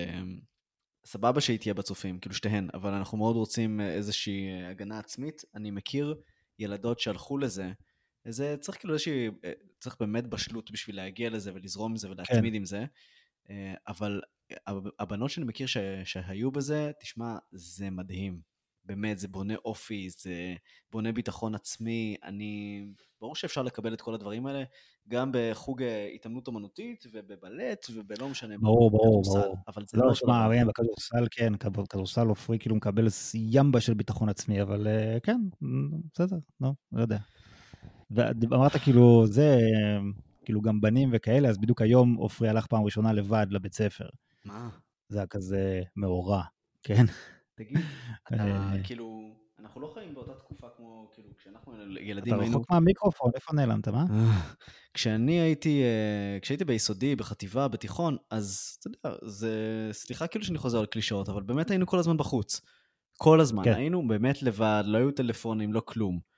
סבבה שהיא תהיה בצופים, כאילו שתיהן, אבל אנחנו מאוד רוצים איזושהי הגנה עצמית. אני מכיר ילדות שהלכו לזה, זה צריך כאילו איזושהי, אה, צריך באמת בשלות בשביל להגיע לזה ולזרום עם זה ולהתמיד כן. עם זה. אה, אבל הבנות שאני מכיר ש, שהיו בזה, תשמע, זה מדהים. באמת, זה בונה אופי, זה בונה ביטחון עצמי. אני... ברור שאפשר לקבל את כל הדברים האלה, גם בחוג אה, התעמלות אומנותית ובבלט ובלא משנה. ברור, ברור, ברור. אבל זה לא... לא, שמע, בכדורסל, כן, כדורסל עופרי כאילו מקבל ימבה של ביטחון עצמי, אבל כן, בסדר, לא, לא יודע. ואמרת כאילו, זה, כאילו גם בנים וכאלה, אז בדיוק היום עופרי הלך פעם ראשונה לבד לבית ספר. מה? זה היה כזה מאורע. כן. תגיד, אתה אה. כאילו, אנחנו לא חיים באותה תקופה כמו, כאילו, כשאנחנו ילדים אתה היינו... רחוק מהמיקרופון, איפה נעלמת, מה? אה, כשאני הייתי, אה, כשהייתי ביסודי, בחטיבה, בתיכון, אז אתה יודע, זה, סליחה כאילו שאני חוזר על קלישאות, אבל באמת היינו כל הזמן בחוץ. כל הזמן, כן. היינו באמת לבד, לא היו טלפונים, לא כלום.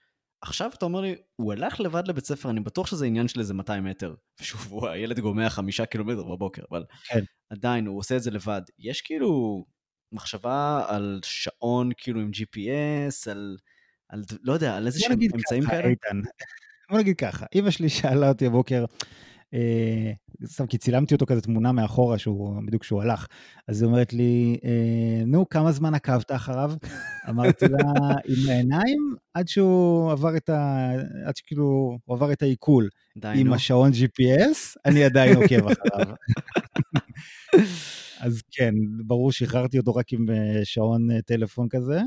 עכשיו אתה אומר לי, הוא הלך לבד לבית ספר, אני בטוח שזה עניין של איזה 200 מטר. ושוב, הוא, הילד גומע חמישה קילומטר בבוקר, אבל כן. עדיין, הוא עושה את זה לבד. יש כאילו מחשבה על שעון כאילו עם GPS, על, על לא יודע, על איזה שהם אמצעים ככה, כאלה? איתן, בוא נגיד ככה, אמא שלי שאלה אותי הבוקר, סתם כי צילמתי אותו כזה תמונה מאחורה, שהוא, בדיוק כשהוא הלך, אז היא אומרת לי, אה, נו, כמה זמן עקבת אחריו? אמרתי לה, עם העיניים, עד שהוא עבר את ה... עד שכאילו, הוא עבר את העיכול. עם נו. השעון GPS, אני עדיין עוקב אחריו. אז כן, ברור שחררתי אותו רק עם אה, שעון אה, טלפון כזה.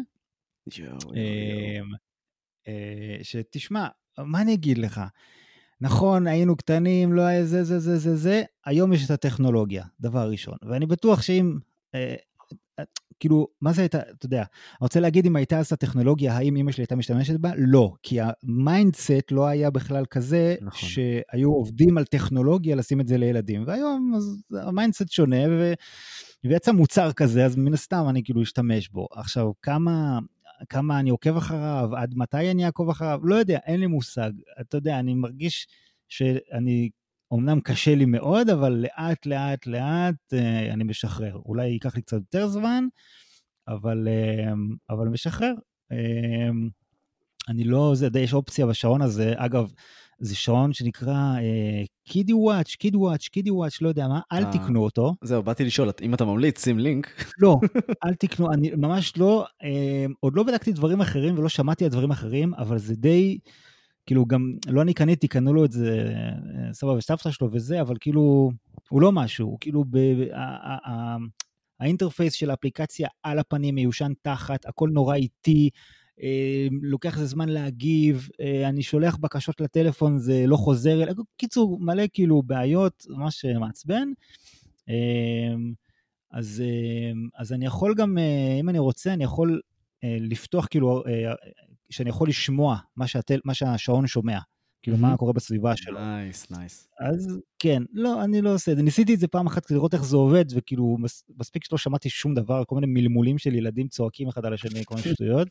יואו, יואו. אמ, אה, שתשמע, מה אני אגיד לך? נכון, היינו קטנים, לא היה זה, זה, זה, זה, זה, היום יש את הטכנולוגיה, דבר ראשון. ואני בטוח שאם, אה, אה, כאילו, מה זה הייתה, אתה יודע, אני רוצה להגיד אם הייתה אז הטכנולוגיה, האם אמא שלי הייתה משתמשת בה? לא, כי ה mindset לא היה בכלל כזה, נכון. שהיו עובדים על טכנולוגיה לשים את זה לילדים. והיום אז ה mindset שונה, ו... ויצא מוצר כזה, אז מן הסתם אני כאילו אשתמש בו. עכשיו, כמה, כמה אני עוקב אחריו, עד מתי אני אעקוב אחריו, לא יודע, אין לי מושג. אתה יודע, אני מרגיש שאני, אמנם קשה לי מאוד, אבל לאט, לאט, לאט אה, אני משחרר. אולי ייקח לי קצת יותר זמן, אבל, אה, אבל משחרר. אה, אני לא, זה יש אופציה בשעון הזה, אגב, זה שעון שנקרא קידי וואץ', קידי וואץ', קידי וואץ', לא יודע מה, אל אה. תקנו אותו. זהו, באתי לשאול, אם אתה ממליץ, שים לינק. לא, אל תקנו, אני ממש לא, אה, עוד לא בדקתי דברים אחרים ולא שמעתי על דברים אחרים, אבל זה די, כאילו גם, לא אני קניתי, קנו לו את זה, אה, סבא וסבתא שלו וזה, אבל כאילו, הוא לא משהו, הוא כאילו, ב, ה- ה- ה- האינטרפייס של האפליקציה על הפנים, מיושן תחת, הכל נורא איטי, לוקח איזה זמן להגיב, אה, אני שולח בקשות לטלפון, זה לא חוזר. קיצור, מלא כאילו בעיות, ממש מעצבן. אה, אז, אה, אז אני יכול גם, אה, אם אני רוצה, אני יכול אה, לפתוח כאילו, שאני יכול לשמוע מה, שהטל, מה שהשעון שומע, כאילו מה מהמם. קורה בסביבה שלו. nice, nice. אז כן, לא, אני לא עושה את זה. ניסיתי את זה פעם אחת כדי לראות איך זה עובד, וכאילו, מס, מספיק שלא שמעתי שום דבר, כל מיני מלמולים של ילדים צועקים אחד על השני, כל מיני שטויות.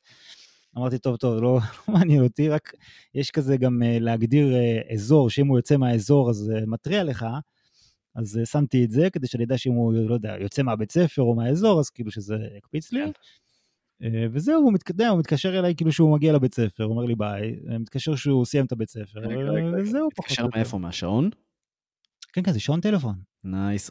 אמרתי, טוב, טוב, לא, לא מעניין אותי, רק יש כזה גם אה, להגדיר אה, אזור, שאם הוא יוצא מהאזור אז אה, מתריע לך, אז שמתי את זה, כדי שאני אדע שאם הוא, לא יודע, יוצא מהבית ספר או מהאזור, אז כאילו שזה יקפיץ לי. כן. וזהו, הוא מתקדם, הוא מתקשר אליי כאילו שהוא מגיע לבית ספר, הוא אומר לי ביי, מתקשר שהוא סיים את הבית ספר, רגע, רגע. וזהו, פחות מתקשר או יותר. מאיפה? מהשעון? כן, כן, זה שעון טלפון. nice.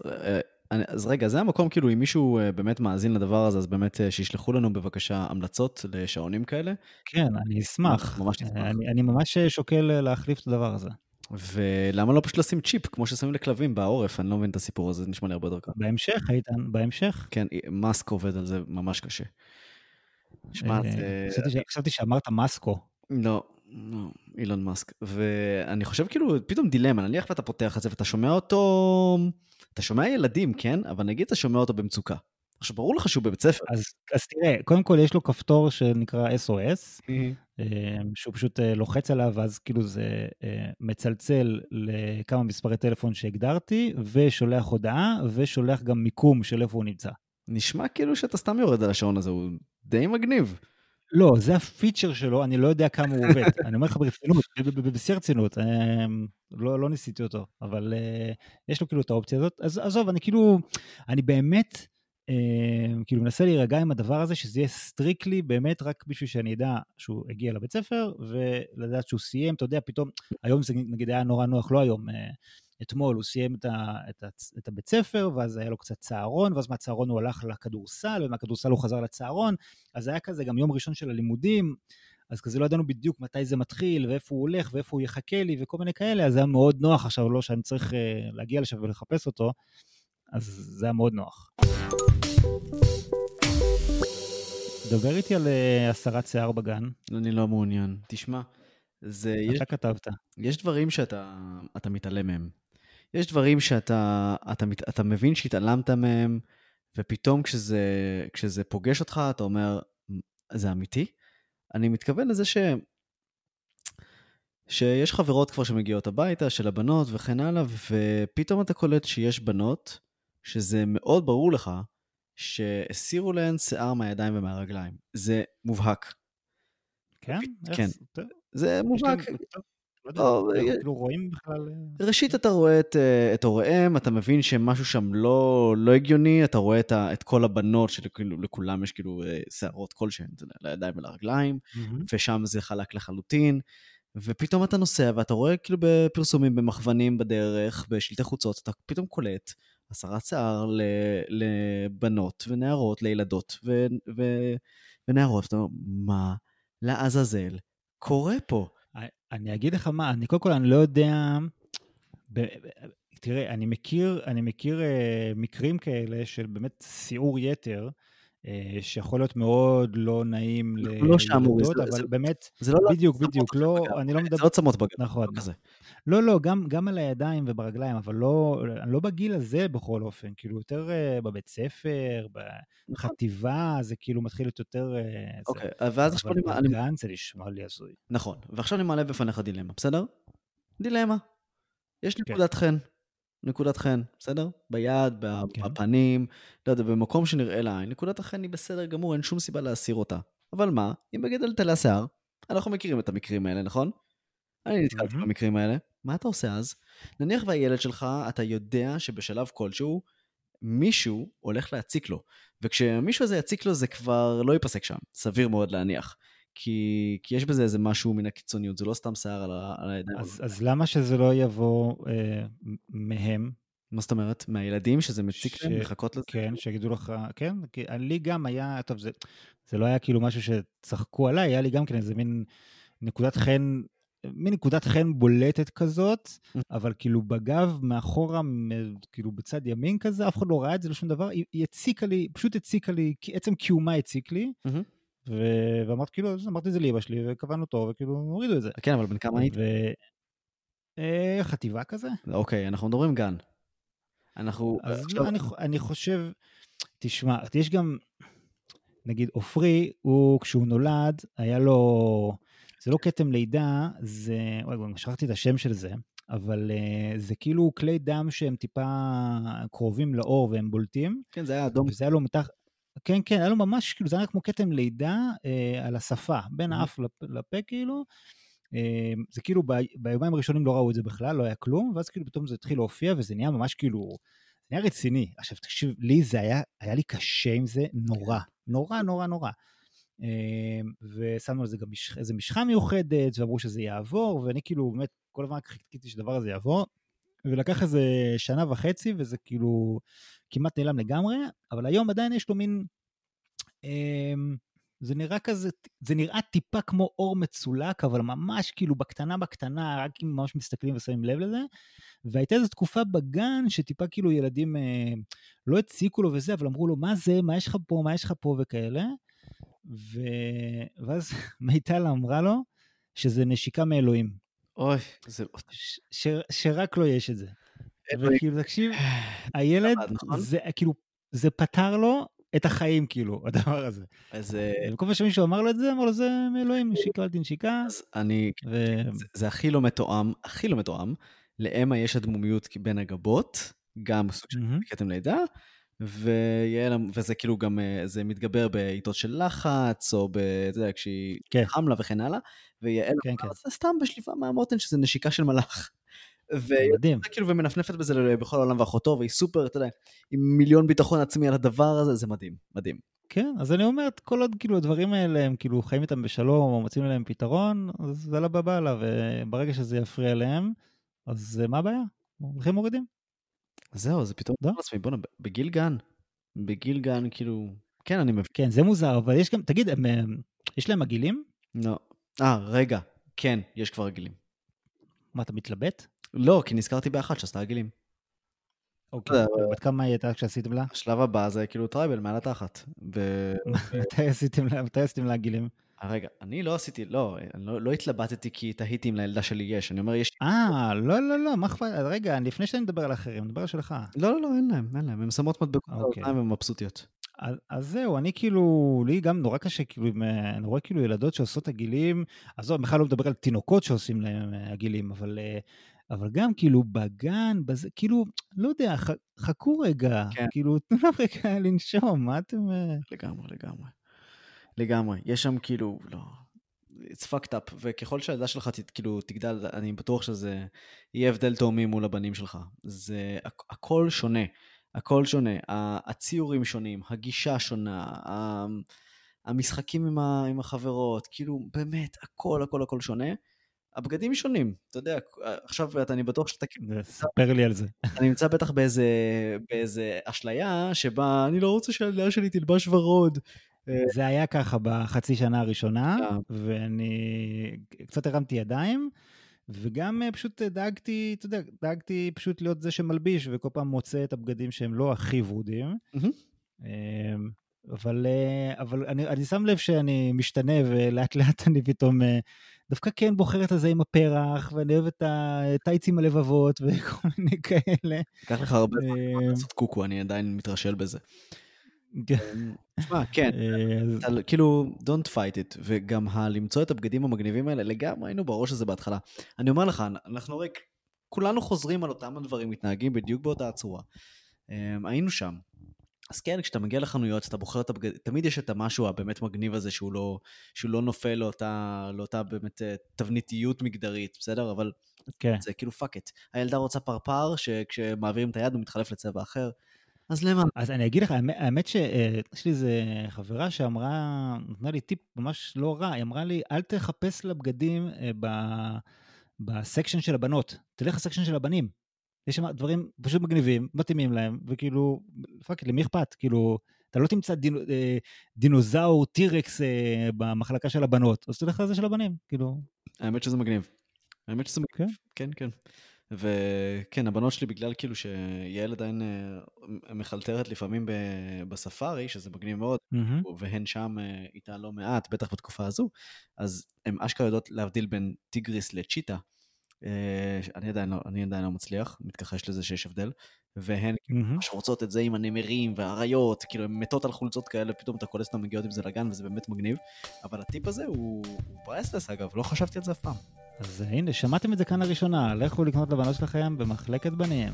אני- אז רגע, זה המקום, כאילו, אם מישהו אה, באמת מאזין לדבר הזה, אז באמת אה, שישלחו לנו בבקשה המלצות לשעונים כאלה. כן, אני אשמח. ממש נשמח. אה, אני, אני ממש שוקל להחליף את הדבר הזה. ולמה לא פשוט לשים צ'יפ, כמו ששמים לכלבים בעורף? אני לא מבין את הסיפור הזה, זה נשמע לי הרבה יותר קל. בהמשך, איתן, בהמשך. כן, מאסק עובד על זה ממש קשה. שמע, זה... חשבתי שאמרת מסקו. לא, לא, אילון מאסק. ואני חושב כאילו, פתאום דילמה, נניח ואתה פותח את זה ואתה שומע אותו, אתה שומע ילדים, כן? אבל נגיד אתה שומע אותו במצוקה. עכשיו, ברור לך שהוא בבית ספר. אז, אז תראה, קודם כל יש לו כפתור שנקרא SOS, אה, שהוא פשוט אה, לוחץ עליו, ואז כאילו זה אה, מצלצל לכמה מספרי טלפון שהגדרתי, ושולח הודעה, ושולח גם מיקום של איפה הוא נמצא. נשמע כאילו שאתה סתם יורד על השעון הזה, הוא די מגניב. לא, זה הפיצ'ר שלו, אני לא יודע כמה הוא עובד. אני אומר לך ברצינות, בשיא הרצינות, אה, לא, לא ניסיתי אותו, אבל אה, יש לו כאילו את האופציה הזאת. אז עזוב, אני כאילו, אני באמת, אה, כאילו מנסה להירגע עם הדבר הזה, שזה יהיה strictly באמת רק בשביל שאני אדע שהוא הגיע לבית ספר, ולדעת שהוא סיים, אתה יודע, פתאום, היום זה נגיד היה נורא נוח, לא היום, אה, אתמול הוא סיים את, ה, את, ה, את הבית ספר, ואז היה לו קצת צהרון, ואז מהצהרון הוא הלך לכדורסל, ומהכדורסל הוא חזר לצהרון, אז היה כזה גם יום ראשון של הלימודים, אז כזה לא ידענו בדיוק מתי זה מתחיל, ואיפה הוא הולך, ואיפה הוא יחכה לי, וכל מיני כאלה, אז זה היה מאוד נוח עכשיו, לא שאני צריך uh, להגיע לשם ולחפש אותו, אז זה היה מאוד נוח. דבר איתי על הסרת שיער בגן, אני לא מעוניין. תשמע, זה... יש, אתה כתבת. יש דברים שאתה אתה מתעלם מהם. יש דברים שאתה אתה, מת- אתה מבין שהתעלמת מהם, ופתאום כשזה, כשזה פוגש אותך, אתה אומר, זה אמיתי? אני מתכוון לזה ש... שיש חברות כבר שמגיעות הביתה, של הבנות וכן הלאה, ופתאום אתה קולט שיש בנות, שזה מאוד ברור לך, שהסירו להן שיער מהידיים ומהרגליים. זה מובהק. כן? כן. זה מובהק. לא, כאילו רואים בכלל... אה, ראשית, אתה רואה את, אה, את הוריהם, אתה מבין שמשהו שם לא, לא הגיוני, אתה רואה את, ה, את כל הבנות, שלכולם יש כאילו אה, שערות כלשהן, לידיים ולרגליים, mm-hmm. ושם זה חלק לחלוטין. ופתאום אתה נוסע ואתה רואה כאילו בפרסומים, במכוונים בדרך, בשלטי חוצות, אתה פתאום קולט הסרת שיער לבנות ונערות, לילדות ו, ו, ונערות, ואתה אומר, מה לעזאזל קורה פה? אני אגיד לך מה, אני קודם כל, אני לא יודע... ב, תראה, אני מכיר, אני מכיר uh, מקרים כאלה של באמת סיעור יתר, שיכול להיות מאוד לא נעים לא שם, אבל זה, באמת, זה לא בדיוק, בדיוק, לא, אני לא מדבר... זה לא צמות בגב, נכון. כזה. לא, לא, גם, גם על הידיים וברגליים, אבל לא, לא בגיל הזה בכל אופן, כאילו יותר uh, בבית ספר, נכון. בחטיבה, זה כאילו מתחיל להיות יותר... Uh, אוקיי, זה, ואז עכשיו אני... אבל בגן זה נשמע לי הזוי. נכון, ועכשיו אני מעלה בפניך דילמה, בסדר? דילמה. יש כן. נקודת. חן. נקודת חן, בסדר? ביד, כן. בפנים, לא יודע, במקום שנראה לעין, נקודת החן היא בסדר גמור, אין שום סיבה להסיר אותה. אבל מה, אם בגדל תלה שיער, אנחנו מכירים את המקרים האלה, נכון? אני נתקלתי. במקרים האלה. מה אתה עושה אז? נניח והילד שלך, אתה יודע שבשלב כלשהו, מישהו הולך להציק לו. וכשמישהו הזה יציק לו, זה כבר לא ייפסק שם, סביר מאוד להניח. כי, כי יש בזה איזה משהו מן הקיצוניות, זה לא סתם שיער על, על הידיים. אז, אז למה שזה לא יבוא אה, מהם? מה זאת אומרת? מהילדים שזה מציק ש... להם לחכות לזה? כן, שיגידו לך, כן, כי לי גם היה, טוב, זה, זה לא היה כאילו משהו שצחקו עליי, היה לי גם כן איזה מין נקודת חן מין נקודת חן בולטת כזאת, mm. אבל כאילו בגב, מאחורה, כאילו בצד ימין כזה, אף אחד לא ראה את זה, לא שום דבר, היא, היא הציקה לי, פשוט הציקה לי, עצם קיומה הציק לי, ואמרתי כאילו, אמרתי את זה לאמא שלי, וקבענו טוב, וכאילו הורידו את זה. כן, אבל בן כמה היית? אה, חטיבה כזה. אוקיי, אנחנו מדברים גן. אנחנו... אז לא, אני, אני חושב, תשמע, יש גם, נגיד עופרי, הוא, כשהוא נולד, היה לו... זה לא כתם לידה, זה, אוי, כבר שכחתי את השם של זה, אבל uh, זה כאילו כלי דם שהם טיפה קרובים לאור והם בולטים. כן, זה היה אדום. וזה היה לו מתח... כן, כן, היה לו ממש, כאילו, זה היה כמו כתם לידה uh, על השפה, בין האף לפה, כאילו. Uh, זה כאילו, ב, ביומיים הראשונים לא ראו את זה בכלל, לא היה כלום, ואז כאילו פתאום זה התחיל להופיע, וזה נהיה ממש כאילו, זה נהיה רציני. עכשיו, תקשיב, לי זה היה, היה לי קשה עם זה נורא, נורא, נורא, נורא. אמ, ושמנו על זה גם מש... איזה משחה מיוחדת, ואמרו שזה יעבור, ואני כאילו באמת כל הזמן חיכיתי שהדבר הזה יעבור, ולקח איזה שנה וחצי, וזה כאילו כמעט נעלם לגמרי, אבל היום עדיין יש לו מין... אמ, זה נראה כזה, זה נראה טיפה כמו אור מצולק, אבל ממש כאילו בקטנה בקטנה, רק אם ממש מסתכלים ושמים לב לזה. והייתה איזו תקופה בגן שטיפה כאילו ילדים אה, לא הציקו לו וזה, אבל אמרו לו, מה זה, מה יש לך פה, מה יש לך פה וכאלה. ו... ואז מיטל אמרה לו שזה נשיקה מאלוהים. אוי, זה... ש... ש... שרק לו יש את זה. וכאילו, תקשיב, הילד, נכון? זה כאילו, זה פתר לו את החיים, כאילו, הדבר הזה. אז... אה, וכל פעם שמישהו אמר לו את זה, אמר לו, זה מאלוהים, קיבלתי נשיקה. אז אני... ו... זה, זה הכי לא מתואם, הכי לא מתואם. לאמה יש הדמומיות בין הגבות, גם סוג של כתם לידה, ויעל, וזה כאילו גם, אה, זה מתגבר בעיתות של לחץ, או ב... אתה יודע, כשהיא כן. חם לה וכן הלאה, ויעל כן, כן. זה סתם בשליפה מהמותן, שזה נשיקה של מלאך. מדהים. כאילו, ומנפנפת בזה בכל העולם ואחותו, והיא סופר, אתה יודע, עם מיליון ביטחון עצמי על הדבר הזה, זה מדהים, מדהים. כן, אז אני אומר, כל עוד כאילו הדברים האלה, הם כאילו חיים איתם בשלום, או מוצאים להם פתרון, אז זה לא בבעלה, וברגע שזה יפריע להם, אז מה הבעיה? הולכים מורידים. זהו, זה פתאום לא עצמי, בואנה, בגיל גן, בגיל גן, כאילו, כן, אני מבין. כן, זה מוזר, אבל יש גם, תגיד, הם, יש להם עגילים? לא. אה, רגע, כן, יש כבר עגילים. מה, אתה מתלבט? לא, כי נזכרתי באחת שעשתה עגילים. אוקיי, בת כמה היא הייתה כשעשיתם לה? השלב הבא זה כאילו tribal מעל התחת. מתי עשיתם לה עגילים? רגע, אני לא עשיתי, לא, לא, לא התלבטתי כי תהיתי אם לילדה שלי יש, אני אומר יש... אה, לא, לא, לא, מה אכפת? רגע, לפני שאני מדבר על אחרים, אני מדבר על שלך. לא, לא, לא, אין להם, אין להם, הן שמות מדבקות על אוקיי. והן מבסוטיות. אז, אז זהו, אני כאילו, לי גם נורא קשה, כאילו, אה, אני רואה כאילו ילדות שעושות עגילים, עזוב, בכלל לא מדבר על תינוקות שעושים להם אה, עגילים, אבל, אה, אבל גם כאילו בגן, בזה, כאילו, לא יודע, ח, חכו רגע, כן. כאילו, תנו להם רגע לנשום, מה אתם... אה, לגמרי, לגמרי. לגמרי. יש שם כאילו, לא, it's fucked up, וככל שהילדה שלך ת, כאילו תגדל, אני בטוח שזה יהיה הבדל תאומי מול הבנים שלך. זה, הכ- הכל שונה, הכל שונה. הציורים שונים, הגישה שונה, המשחקים עם, ה, עם החברות, כאילו, באמת, הכל, הכל, הכל שונה. הבגדים שונים, אתה יודע, עכשיו אתה- אני בטוח שאתה כאילו ספר לי על זה. אתה נמצא בטח באיזה, באיזה אשליה שבה אני לא רוצה שהילדה שלי תלבש ורוד. זה היה ככה בחצי שנה הראשונה, אה. ואני קצת הרמתי ידיים, וגם אה, פשוט דאגתי, אתה יודע, דאגתי פשוט להיות זה שמלביש, וכל פעם מוצא את הבגדים שהם לא הכי ורודים. אמ, אבל, אה, אבל אני, אני שם לב שאני משתנה, ולאט לאט אני פתאום אה, דווקא כן בוחר את הזה עם הפרח, ואני אוהב את הטייצים הלבבות וכל מיני כאלה. ייקח לך הרבה זמן אמ, לעשות קוקו, אני עדיין מתרשל בזה. תשמע, כן, אה, אתה כאילו, don't fight it, וגם למצוא את הבגדים המגניבים האלה, לגמרי היינו בראש הזה בהתחלה. אני אומר לך, אנחנו הרי כולנו חוזרים על אותם הדברים, מתנהגים בדיוק באותה הצורה. אמ, היינו שם. אז כן, כשאתה מגיע לחנויות, אתה בוחר את הבגדים, תמיד יש את המשהו הבאמת מגניב הזה שהוא לא, שהוא לא נופל לאותה, לאותה באמת אה, תבניתיות מגדרית, בסדר? אבל כן. זה כאילו fuck it. הילדה רוצה פרפר, שכשמעבירים את היד הוא מתחלף לצבע אחר. אז למה? אז אני אגיד לך, האמת- האמת שיש לי איזה חברה שאמרה, נתנה לי טיפ ממש לא רע, היא אמרה לי, אל תחפש לה בגדים אה, ב- ב section של הבנות, תלך ל section של הבנים. יש שם דברים פשוט מגניבים, מתאימים להם, וכאילו, fuck, למי אכפת? כאילו, אתה לא תמצא דינו, אה, דינוזאור T-Rex אה, במחלקה של הבנות, אז תלך לזה של הבנים, כאילו, האמת שזה מגניב. האמת שזה כן. מגניב, כן, כן. וכן, הבנות שלי, בגלל כאילו שיעל עדיין אה, מחלטרת לפעמים ב- בספארי, שזה מגניב מאוד, מהמם. והן שם אה, איתה לא מעט, בטח בתקופה הזו, אז הן אשכרה יודעות להבדיל בין טיגריס לצ'יטה. אה, אני עדיין לא, אני עדיין לא מצליח, מתכחש לזה שיש הבדל, והן. ממש רוצות את זה עם הנמרים והאריות, כאילו הן מתות על חולצות כאלה, פתאום אתה קולט אותן מגיעות עם זה לגן וזה באמת מגניב, אבל הטיפ הזה הוא הוא ברסלס אגב, לא חשבתי על זה אף פעם. אז הנה, שמעתם את זה כאן לראשונה, לכו לקנות לבנות שלכם במחלקת בנים.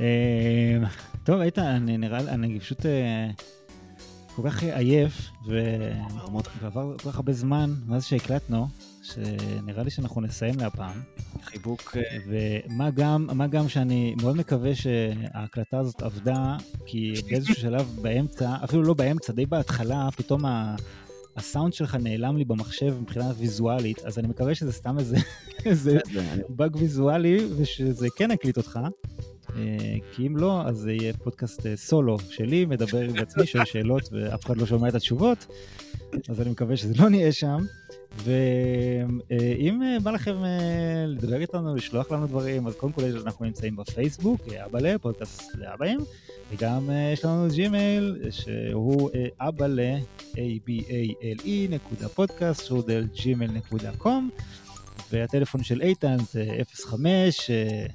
אה, טוב, איתן, אני נראה אני פשוט אה, כל כך עייף, ועבר כל כך הרבה זמן מאז שהקלטנו, שנראה לי שאנחנו נסיים להפעם. חיבוק, ומה גם, מה גם שאני מאוד מקווה שההקלטה הזאת עבדה, כי באיזשהו שלב באמצע, אפילו לא באמצע, די בהתחלה, פתאום ה... הסאונד שלך נעלם לי במחשב מבחינה ויזואלית, אז אני מקווה שזה סתם איזה, איזה באג ויזואלי, ושזה כן יקליט אותך. אה, כי אם לא, אז זה יהיה פודקאסט אה, סולו שלי, מדבר עם עצמי, שואל שאלות ואף אחד לא שומע את התשובות, אז אני מקווה שזה לא נהיה שם. ואם בא לכם אה, לדבר איתנו, לשלוח לנו דברים, אז קודם כל אנחנו נמצאים בפייסבוק, אה, אבאלה, פודקאסט לאבאים, וגם אה, יש לנו ג'ימייל, שהוא אה, אבאלה, a-b-a-l-e נקודה פודקאסט, שטרודל ג'ימייל נקודה com. והטלפון של איתן זה 05, אה,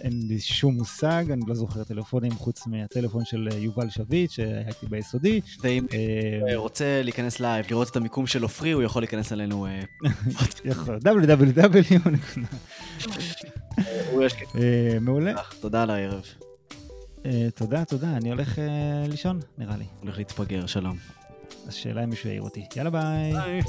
אין לי שום מושג, אני לא זוכר טלפונים חוץ מהטלפון של אה, יובל שביט שהיה איתי ביסודי. ואם אה, רוצה להיכנס live, לראות את המיקום של עופרי, הוא יכול להיכנס אלינו. אה, יכול, www. מעולה. תודה על הערב. תודה, תודה, אני הולך לישון, נראה לי. הולך להתפגר, שלום. השאלה אם מישהו יעיר אותי. יאללה ביי. ביי.